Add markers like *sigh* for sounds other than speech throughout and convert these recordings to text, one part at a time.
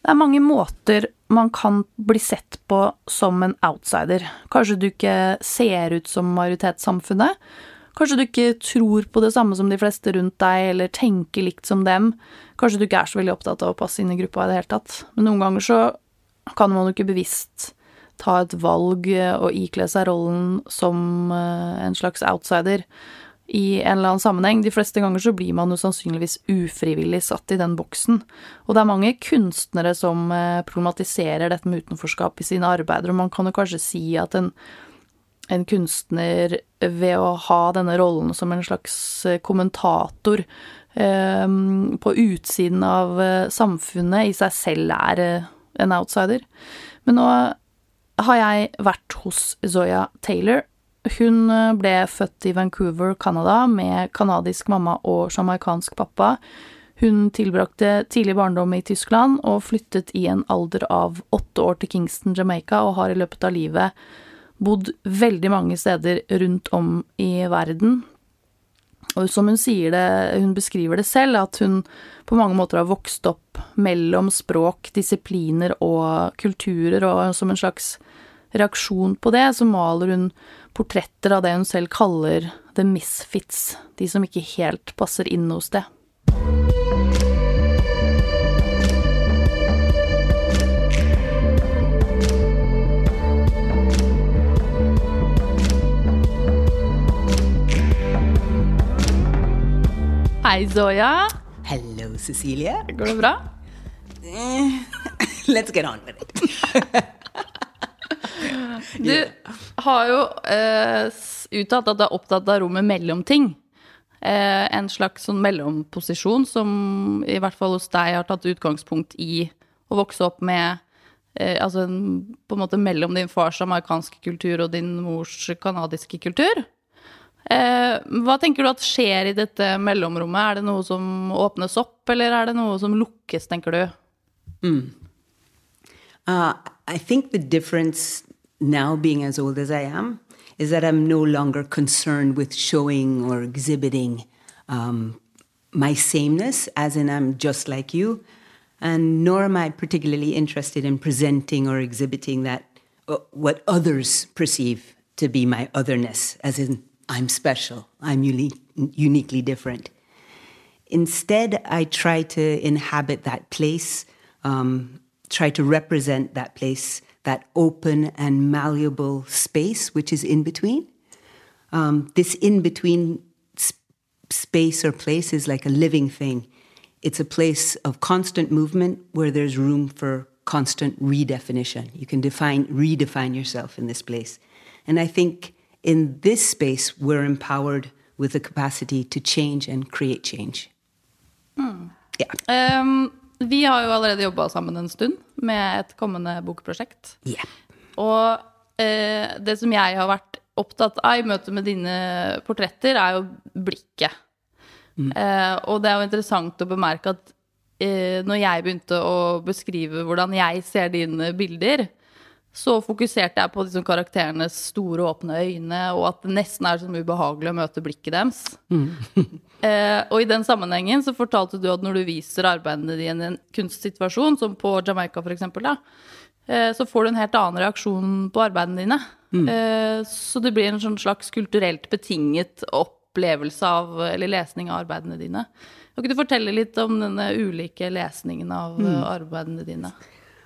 Det er mange måter man kan bli sett på som en outsider. Kanskje du ikke ser ut som majoritetssamfunnet. Kanskje du ikke tror på det samme som de fleste rundt deg, eller tenker likt som dem. Kanskje du ikke er så veldig opptatt av å passe inn i gruppa i det hele tatt. Men noen ganger så kan man jo ikke bevisst ta et valg og ikle seg rollen som eh, en slags outsider i en eller annen sammenheng. De fleste ganger så blir man jo sannsynligvis ufrivillig satt i den boksen. Og det er mange kunstnere som eh, problematiserer dette med utenforskap i sine arbeider, og man kan jo kanskje si at en, en kunstner ved å ha denne rollen som en slags eh, kommentator eh, på utsiden av eh, samfunnet, i seg selv er en outsider. Men nå har jeg vært hos Zoya Taylor, hun eh, ble født i Vancouver, Canada, med canadisk mamma og jamaicansk pappa. Hun tilbrakte tidlig barndom i Tyskland og flyttet i en alder av åtte år til Kingston, Jamaica, og har i løpet av livet bodd veldig mange steder rundt om i verden. Og som hun sier det, hun beskriver det selv, at hun på mange måter har vokst opp mellom språk, disipliner og kulturer, og som en slags reaksjon på det, så maler hun portretter av det hun selv kaller the misfits, de som ikke helt passer inn hos det. Hei, Zoya. Hello, Cecilia. Går det bra? *laughs* Let's get on with it. Du har jo eh, uttalt at du er opptatt av rommet mellom ting. Eh, en slags sånn mellomposisjon som i hvert fall hos deg har tatt utgangspunkt i å vokse opp med eh, Altså på en måte mellom din fars amerikanske kultur og din mors canadiske kultur. Eh, hva tenker du at skjer i dette mellomrommet? Er det noe som åpnes opp, eller er det noe som lukkes, tenker du? Mm. Uh, I think the difference now, being as old as I am, is that I'm no longer concerned with showing or exhibiting um, my sameness, as in I'm just like you, and nor am I particularly interested in presenting or exhibiting that uh, what others perceive to be my otherness, as in I'm special, I'm uni- uniquely different. Instead, I try to inhabit that place, um, try to represent that place that open and malleable space which is in between. Um, this in between sp- space or place is like a living thing. It's a place of constant movement where there's room for constant redefinition. You can define, redefine yourself in this place. And I think in this space, we're empowered with the capacity to change and create change. Mm. Yeah. Um, Vi har jo allerede jobba sammen en stund med et kommende bokprosjekt. Yeah. Og eh, det som jeg har vært opptatt av i møte med dine portretter, er jo blikket. Mm. Eh, og det er jo interessant å bemerke at eh, når jeg begynte å beskrive hvordan jeg ser dine bilder, så fokuserte jeg på liksom karakterenes store, åpne øyne, og at det nesten er sånn ubehagelig å møte blikket deres. Mm. *laughs* eh, og i den sammenhengen så fortalte du at når du viser arbeidene dine i en kunstsituasjon, som på Jamaica f.eks., eh, så får du en helt annen reaksjon på arbeidene dine. Mm. Eh, så det blir en sånn slags kulturelt betinget opplevelse av, eller lesning av arbeidene dine. Kan ikke du fortelle litt om denne ulike lesningen av mm. arbeidene dine?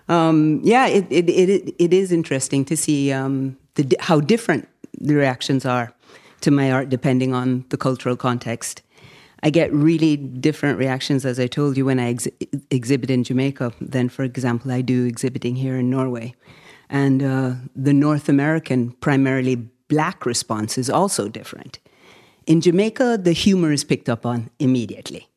Um, yeah, it, it, it, it is interesting to see um, the, how different the reactions are to my art depending on the cultural context. I get really different reactions, as I told you, when I ex- exhibit in Jamaica than, for example, I do exhibiting here in Norway. And uh, the North American, primarily black response is also different. In Jamaica, the humor is picked up on immediately.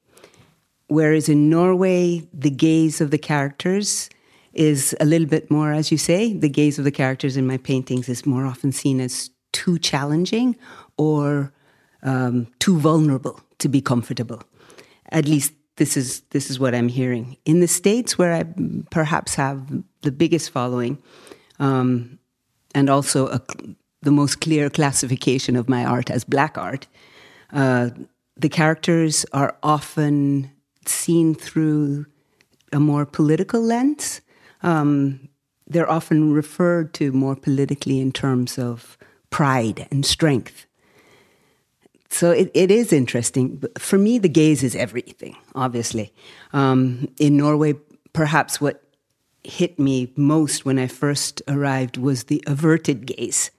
Whereas in Norway, the gaze of the characters is a little bit more, as you say, the gaze of the characters in my paintings is more often seen as too challenging or um, too vulnerable to be comfortable. At least this is this is what I'm hearing in the states where I perhaps have the biggest following, um, and also a, the most clear classification of my art as black art. Uh, the characters are often seen through a more political lens. Um, they're often referred to more politically in terms of pride and strength. So it, it is interesting. For me, the gaze is everything, obviously. Um, in Norway, perhaps what hit me most when I first arrived was the averted gaze.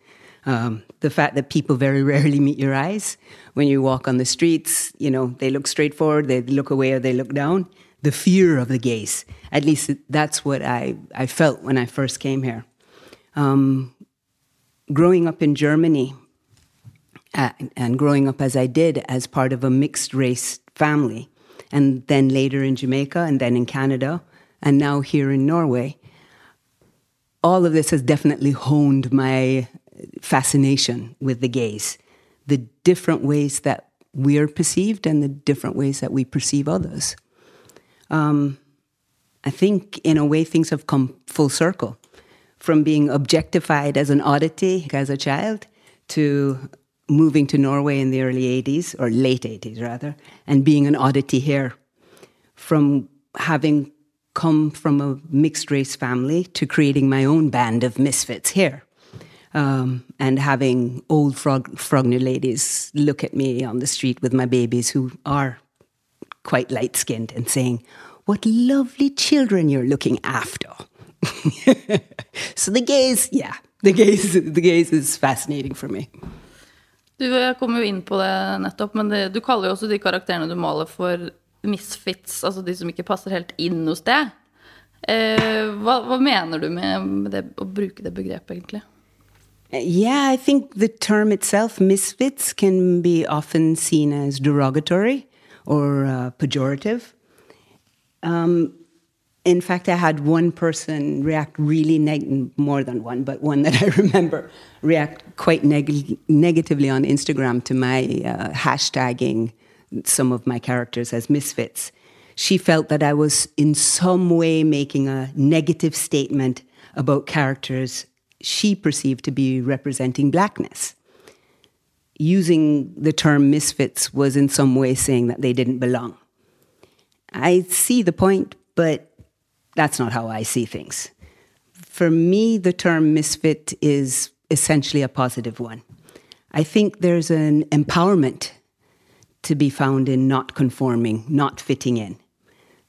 Um, the fact that people very *laughs* rarely meet your eyes when you walk on the streets, you know, they look straight forward, they look away, or they look down. The fear of the gaze. At least that's what I, I felt when I first came here. Um, growing up in Germany, uh, and growing up as I did as part of a mixed race family, and then later in Jamaica, and then in Canada, and now here in Norway, all of this has definitely honed my fascination with the gaze, the different ways that we're perceived and the different ways that we perceive others. Um, I think, in a way, things have come full circle from being objectified as an oddity as a child to moving to Norway in the early 80s, or late 80s rather, and being an oddity here. From having come from a mixed race family to creating my own band of misfits here um, and having old frog, Frogner ladies look at me on the street with my babies who are quite light skinned and saying, What lovely children you're looking after. *laughs* so the gaze, yeah, the gaze, the gaze is fascinating for me. Du, jeg kom jo inn på det nettopp, men det, du kaller jo også de karakterene du maler, for misfits, altså de som ikke passer helt inn hos deg. Eh, hva, hva, mener du med, med det, å bruke det begrepet, egentlig? Yeah, I think the term itself, misfits, can be often seen as derogatory or uh, pejorative. Um, in fact, I had one person react really neg- more than one, but one that *laughs* I remember react quite neg- negatively on Instagram to my uh, hashtagging some of my characters as misfits. She felt that I was in some way making a negative statement about characters she perceived to be representing blackness. Using the term misfits was in some way saying that they didn't belong. I see the point, but that's not how I see things. For me, the term misfit is essentially a positive one. I think there's an empowerment to be found in not conforming, not fitting in.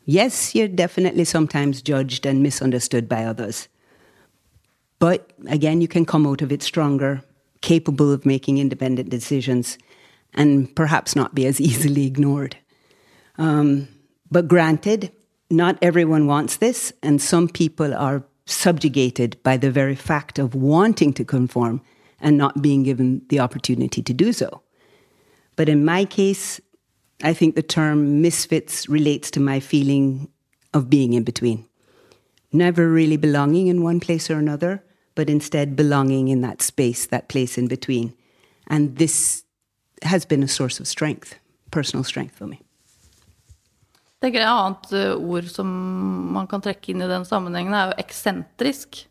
Yes, you're definitely sometimes judged and misunderstood by others. But again, you can come out of it stronger, capable of making independent decisions, and perhaps not be as *laughs* easily ignored. Um, but granted, not everyone wants this, and some people are subjugated by the very fact of wanting to conform and not being given the opportunity to do so. But in my case, I think the term misfits relates to my feeling of being in between. Never really belonging in one place or another, but instead belonging in that space, that place in between. And this has been a source of strength, personal strength for me. Det er et annet eh, ord som man kan trekke inn i den sammenhengen, er jo eksentrisk.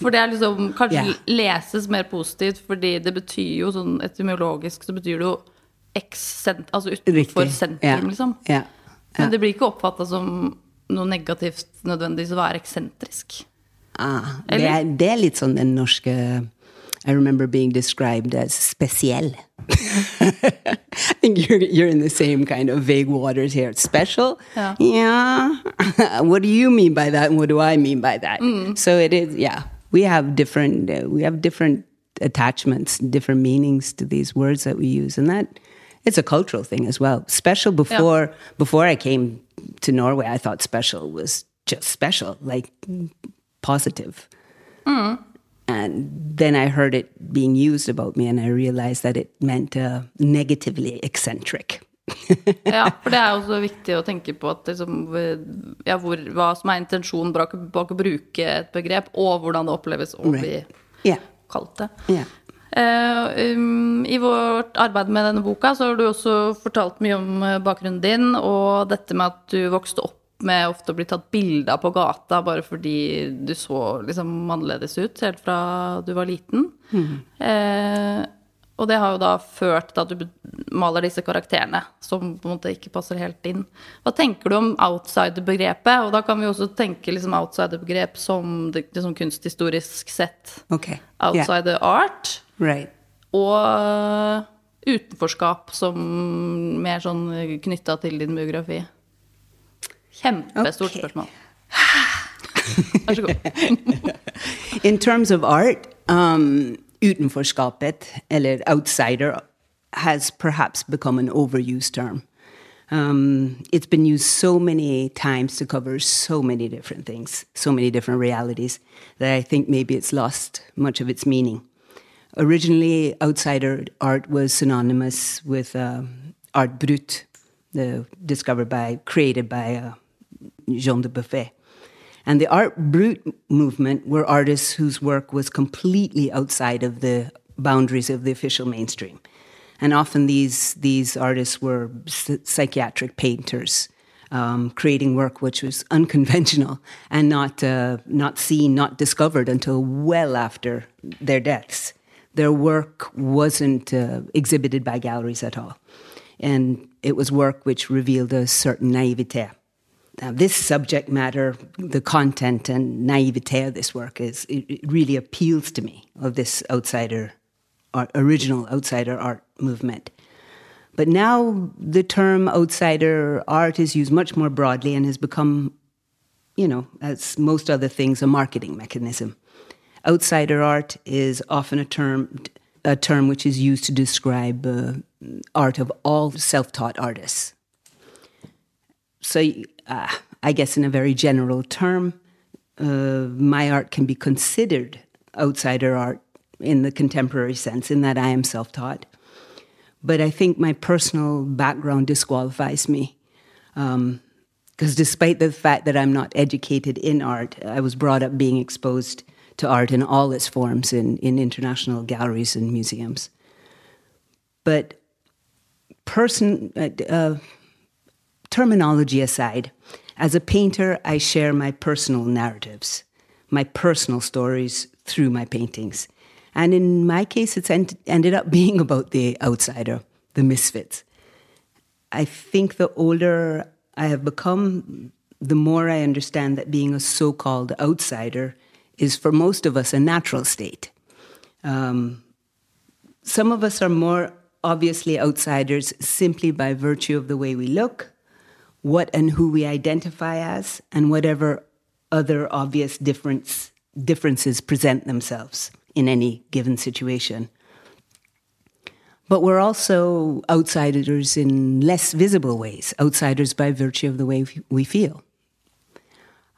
For det er liksom kanskje yeah. leses mer positivt, fordi det betyr jo sånn etymologisk så betyr det jo eksent, altså utenfor sentrum, yeah. liksom. Yeah. Men det blir ikke oppfatta som noe negativt nødvendigvis å være eksentrisk. Ah, det, er, det er litt sånn den norske I remember being described as special. I *laughs* think you're, you're in the same kind of vague waters here. Special? Yeah. yeah. *laughs* what do you mean by that? And what do I mean by that? Mm. So it is, yeah. We have different, uh, we have different attachments, different meanings to these words that we use. And that, it's a cultural thing as well. Special before, yeah. before I came to Norway, I thought special was just special, like positive. Mm. And then I heard it being used about me, and I realized that it meant uh, negatively eccentric. *laughs* ja, for det er også viktig å tenke på at liksom, ja, hvor, hva som er intensjonen bak, bak, å bruke et begrep, og hvordan det oppleves å bli right. yeah. kalt det. Yeah. Uh, um, I vårt arbeid med denne boka så har du også fortalt mye om eh, bakgrunnen din, og dette med at du vokste opp med ofte å bli tatt bilde av på gata bare fordi du så liksom annerledes ut helt fra du var liten. Mm. Eh, Og det har jo da ført til at du maler disse karakterene som på en måte ikke passer helt inn. Hva tenker du om outsider-begrepet? Og da kan vi også tenke liksom outsider-begrep som liksom kunsthistorisk sett. Okay. Outsider yeah. art. Right. Og uh, utenforskap som mer sånn knytta til din biografi. Kjempestort okay. spørsmål. *sighs* Vær så god. *laughs* In terms of art um, utenforskapet, eller outsider, has perhaps become an overused term. Um, it's been used so many times to cover so many different things, so many different realities, that I think maybe it's lost much of its meaning. Originally, outsider art was synonymous with uh, art brut, the, discovered by, created by uh, Jean Dubuffet. And the art brut movement were artists whose work was completely outside of the boundaries of the official mainstream. And often these, these artists were psychiatric painters, um, creating work which was *laughs* unconventional and not, uh, not seen, not discovered until well after their deaths. Their work wasn't uh, exhibited by galleries at all. And it was work which revealed a certain naivete now, this subject matter, the content and naivete of this work is it, it really appeals to me of this outsider, art, original outsider art movement. But now the term outsider art is used much more broadly and has become, you know, as most other things, a marketing mechanism. Outsider art is often a term a term which is used to describe uh, art of all self-taught artists. So uh, I guess in a very general term, uh, my art can be considered outsider art in the contemporary sense, in that I am self taught. But I think my personal background disqualifies me. Because um, despite the fact that I'm not educated in art, I was brought up being exposed to art in all its forms in, in international galleries and museums. But person, uh, uh terminology aside, as a painter, I share my personal narratives, my personal stories through my paintings. And in my case, it's en- ended up *laughs* being about the outsider, the misfits. I think the older I have become, the more I understand that being a so called outsider is for most of us a natural state. Um, some of us are more obviously outsiders simply by virtue of the way we look, what and who we identify as, and whatever other obvious difference, differences present themselves in any given situation. But we're also outsiders in less visible ways, outsiders by virtue of the way we feel.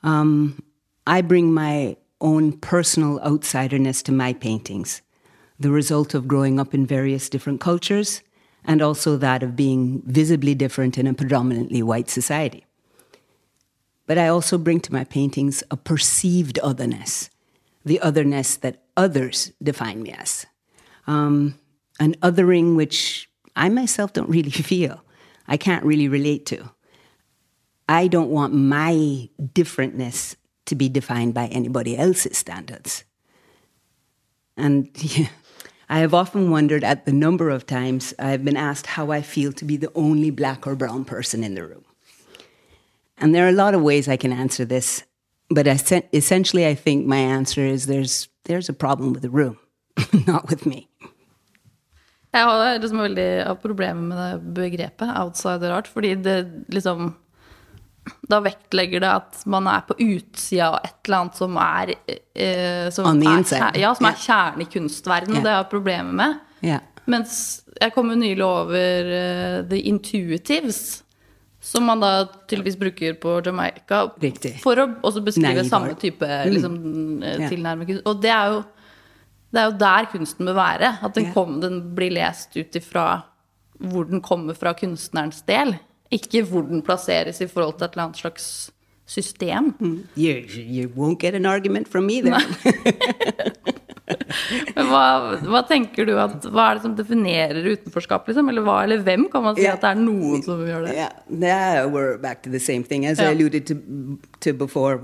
Um, I bring my own personal outsiderness to my paintings, the result of growing up in various different cultures and also that of being visibly different in a predominantly white society. But I also bring to my paintings a perceived otherness, the otherness that others define me as. Um, an othering which I myself don't really *laughs* feel, I can't really relate to. I don't want my differentness to be defined by anybody else's standards. And *laughs* yeah, I have often wondered at the number of times I have been asked how I feel to be the only black or brown person in the room. And there are a lot of ways I can answer this, but essentially I think my answer is there's, there's a problem with the room, *laughs* not with me. Jeg har liksom er veldig problemer med det begrepet, outsider art, fordi det liksom da vektlegger det at man er på utsida av et eller annet som er, eh, som er, ja, som er kjernen i kunstverdenen, og det har jeg problemer med. Yeah. Mens jeg kom jo nylig over uh, The Intuitives, som man da tydeligvis bruker på Jamaica Riktig. for å også beskrive Nei, samme type mm. liksom, mm. tilnærming. Og det er, jo, det er jo der kunsten bør være. At den, kom, den blir lest ut ifra hvor den kommer fra kunstnerens del. Ikke hvor den plasseres i forhold til et eller annet slags system. Mm. You, you won't get an argument from me there. *laughs* Men hva, hva, tenker du at, hva er det som definerer utenforskap, liksom? Eller, hva, eller hvem kan man si yeah. at det er noen som gjør det? Yeah. yeah, we're back to the same thing. As yeah. I alluded to, to before,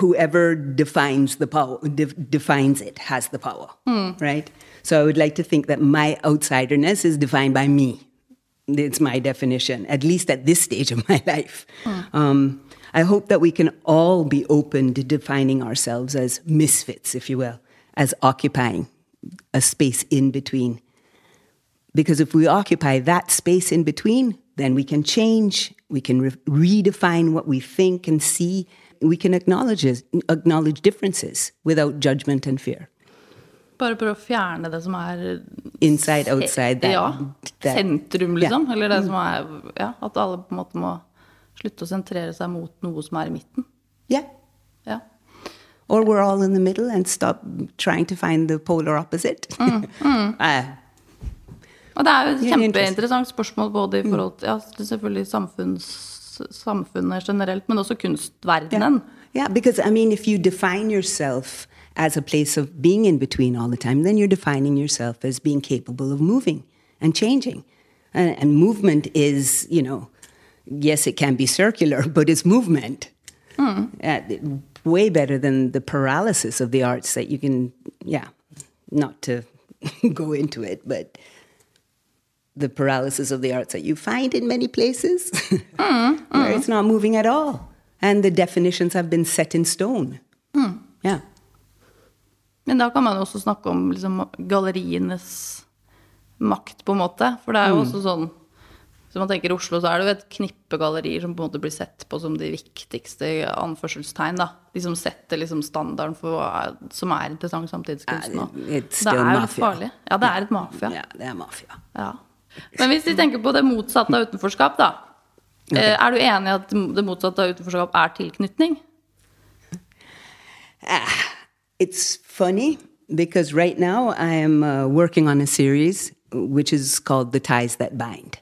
whoever defines the power, de defines it has the power, mm. right? So I would like to think that my outsiderness is defined by me. It's my definition, at least at this stage of *laughs* my life. Um, I hope that we can all be open to defining ourselves as misfits, if you will, as occupying a space in between. Because if we occupy that space in between, then we can change, we can re- redefine what we think and see, we can acknowledge, acknowledge differences without judgment and fear. Bare prøve å fjerne det som er Inside, outside, that, Ja. that- Sentrum, liksom. Eller det som er Ja, at alle på en måte må slutte å sentrere seg mot noe som er i midten. Yeah. Ja. Or we're all in the middle and stop trying to find the polar opposite. *laughs* Uh, Og det er jo et kjempeinteressant spørsmål både i forhold til ja, selvfølgelig samfunns, samfunnet generelt, men også kunstverdenen. Yeah, because I mean, if you define yourself as a place of being in between all the time, then you're defining yourself as being capable of moving and changing. And, and movement is, you know, yes, it can be circular, *laughs* but it's movement. Hmm. Uh, way better than the paralysis of the arts that you can, yeah, not to *laughs* go into it, but the paralysis of the arts that you find in many places *laughs* hmm, where hmm. it's not moving at all. And the definitions have been set in stone. Yeah. Men da kan man også snakke om liksom, gallerienes makt, på en måte. For det er jo også sånn Hvis man tenker Oslo, så er det jo et knippe gallerier som på en måte blir sett på som de viktigste anførselstegn. da. De som setter liksom standarden for hva er, som er interessant samtidskunst nå. Det er jo litt farlig. Ja, det er et mafia. Ja, det er mafia. Ja. Men hvis vi tenker på det motsatte av utenforskap, da. Okay. Er du enig i at det motsatte av utenforskap er tilknytning? It's funny because right now I am uh, working on a series which is called The Ties That Bind.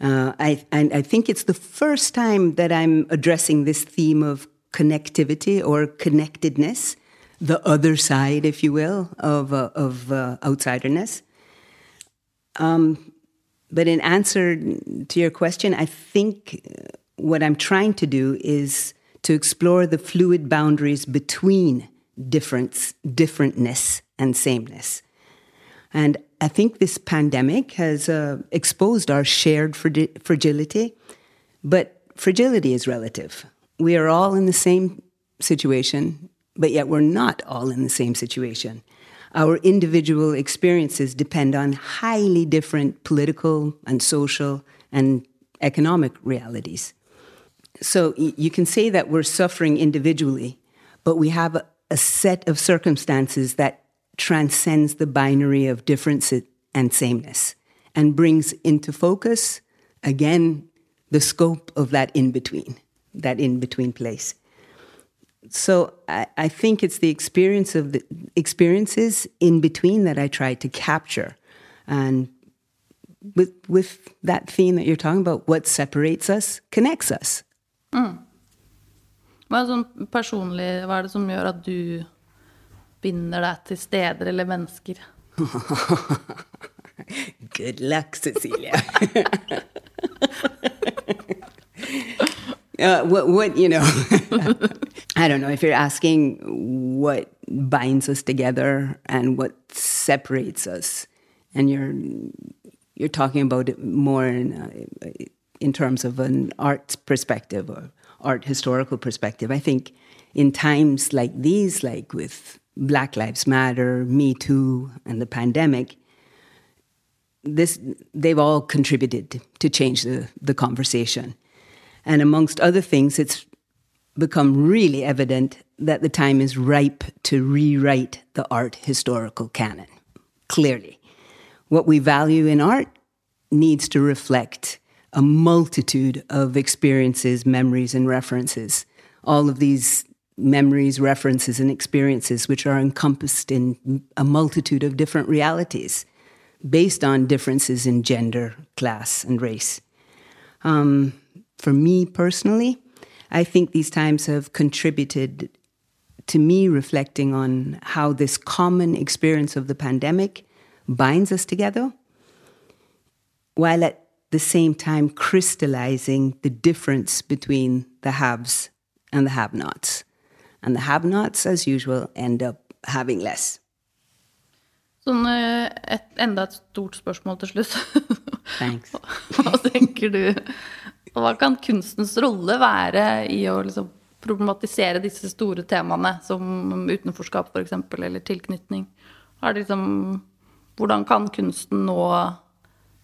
Uh, I, and I think it's the first time that I'm addressing this theme of connectivity or connectedness, the other side, if you will, of, uh, of uh, outsiderness. Um, but in answer to your question, I think uh, what I'm trying to do is to explore the fluid boundaries between difference, differentness and sameness. And I think this pandemic has uh, exposed our shared fragi- fragility, but fragility is relative. We are all in the same situation, but yet we're not all in the same situation. Our individual experiences depend on highly different political and social and economic realities. So you can say that we're suffering individually, but we have a, set of circumstances that transcends the binary of difference and sameness and brings into focus, again, the scope of that in between, that in between place. So I, I think it's the experience of the experiences in between that I try to capture. And with, with that theme that you're talking about, what separates us connects us. Mm. Hva er, sånn personlig, hva er det som gjør at du binder deg til steder eller mennesker? *laughs* Good luck, Cecilia. *laughs* uh, what, what, you know, *laughs* I don't know if you're asking what binds us together and what separates us, and you're you're talking about it more in uh, in terms of an art perspective or art historical perspective. I think in times like these, like with Black Lives Matter, Me Too, and the pandemic, this they've all contributed to change the, the conversation. And amongst other things, it's become really evident that the time is ripe to rewrite the art historical canon. Clearly. What we value in art needs to reflect a multitude of experiences, memories, and references. All of these memories, references, and experiences, which are encompassed in a multitude of different realities based on differences in gender, class, and race. Um, for me personally, I think these times have contributed to me reflecting on how this common experience of the pandemic binds us together, while at the same time crystallizing the difference between the haves and the have nots. And the have nots, as usual, end up having less. Sånn, eh, et, enda et stort spørsmål til slutt. *laughs* Thanks. Hva tenker du Hva kan kunstens rolle være i å liksom problematisere disse store temaene, som utenforskap f.eks., eller tilknytning? Det liksom Hvordan kan kunsten nå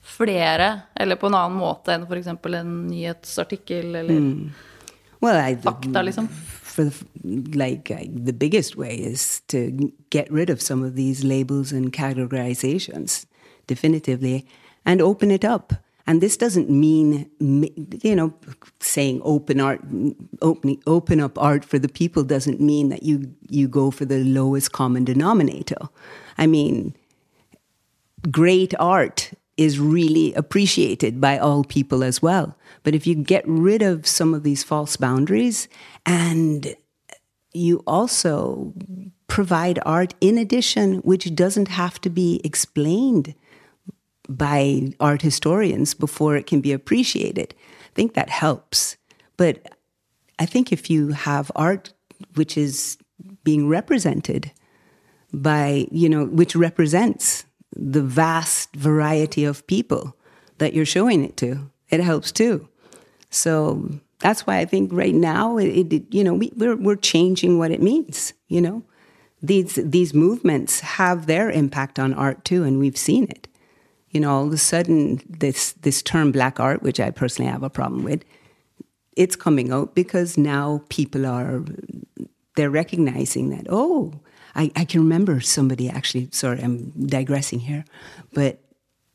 flere, eller på en annen måte enn f.eks. en nyhetsartikkel eller Well, I, fakta, liksom? for the, like uh, the biggest way is to get rid of some of these labels and categorizations definitively and open it up and this doesn't mean you know saying open art open, open up art for the people doesn't mean that you you go for the lowest common denominator i mean great art is really appreciated by all people as well. But if you get rid of some of these false boundaries and you also provide art in addition, which doesn't have to be explained by art historians before it can be appreciated, I think that helps. But I think if you have art which is being represented by, you know, which represents the vast variety of people that you're showing it to. It helps too. So that's why I think right now, it, it, you know, we, we're we're changing what it means. You know, these these movements have their impact on art too, and we've seen it. You know, all of a sudden, this this term black art, which I personally have a problem with, it's coming out because now people are they're recognizing that oh I, I can remember somebody actually, sorry, I'm digressing here, but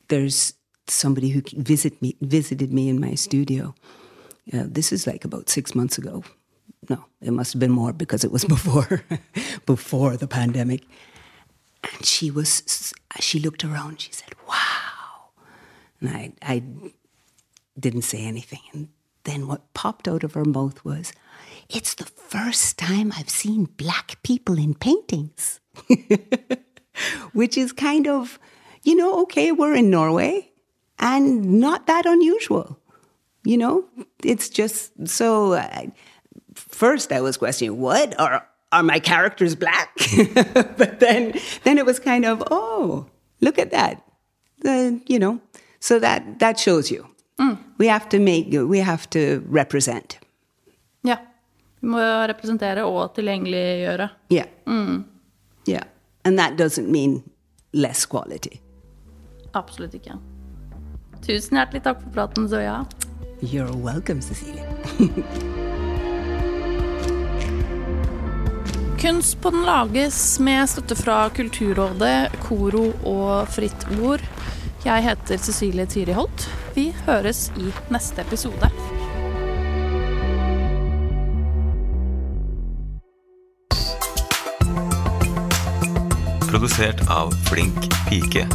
there's somebody who visit me, visited me in my studio. Uh, this is like about six months ago. No, it must have been more because it was *laughs* before, before the pandemic. And she was, she looked around. She said, "Wow," and I, I didn't say anything. And then what popped out of her mouth was, it's the first time I've seen black people in paintings. *laughs* Which is kind of, you know, okay, we're in Norway and not that unusual. You know, it's just so. Uh, first, I was questioning, what are are my characters black? *laughs* but then, then it was kind of, oh, look at that. The, you know, so that that shows you. Mm. We have to make. We have to represent. Yeah. Vi må representere og tilgjengeliggjøre. Yeah. Mm. Yeah. And that doesn't mean less quality. Absolutt ikke. Tusen hjertelig takk for praten, Zoya. You're welcome, Cecilie. *laughs* Kunst på den lages med støtte fra Kulturrådet, Koro og Fritt Ord. Jeg heter Cecilie Tyri Holt. Vi høres i neste episode. Produsert av Flink pike.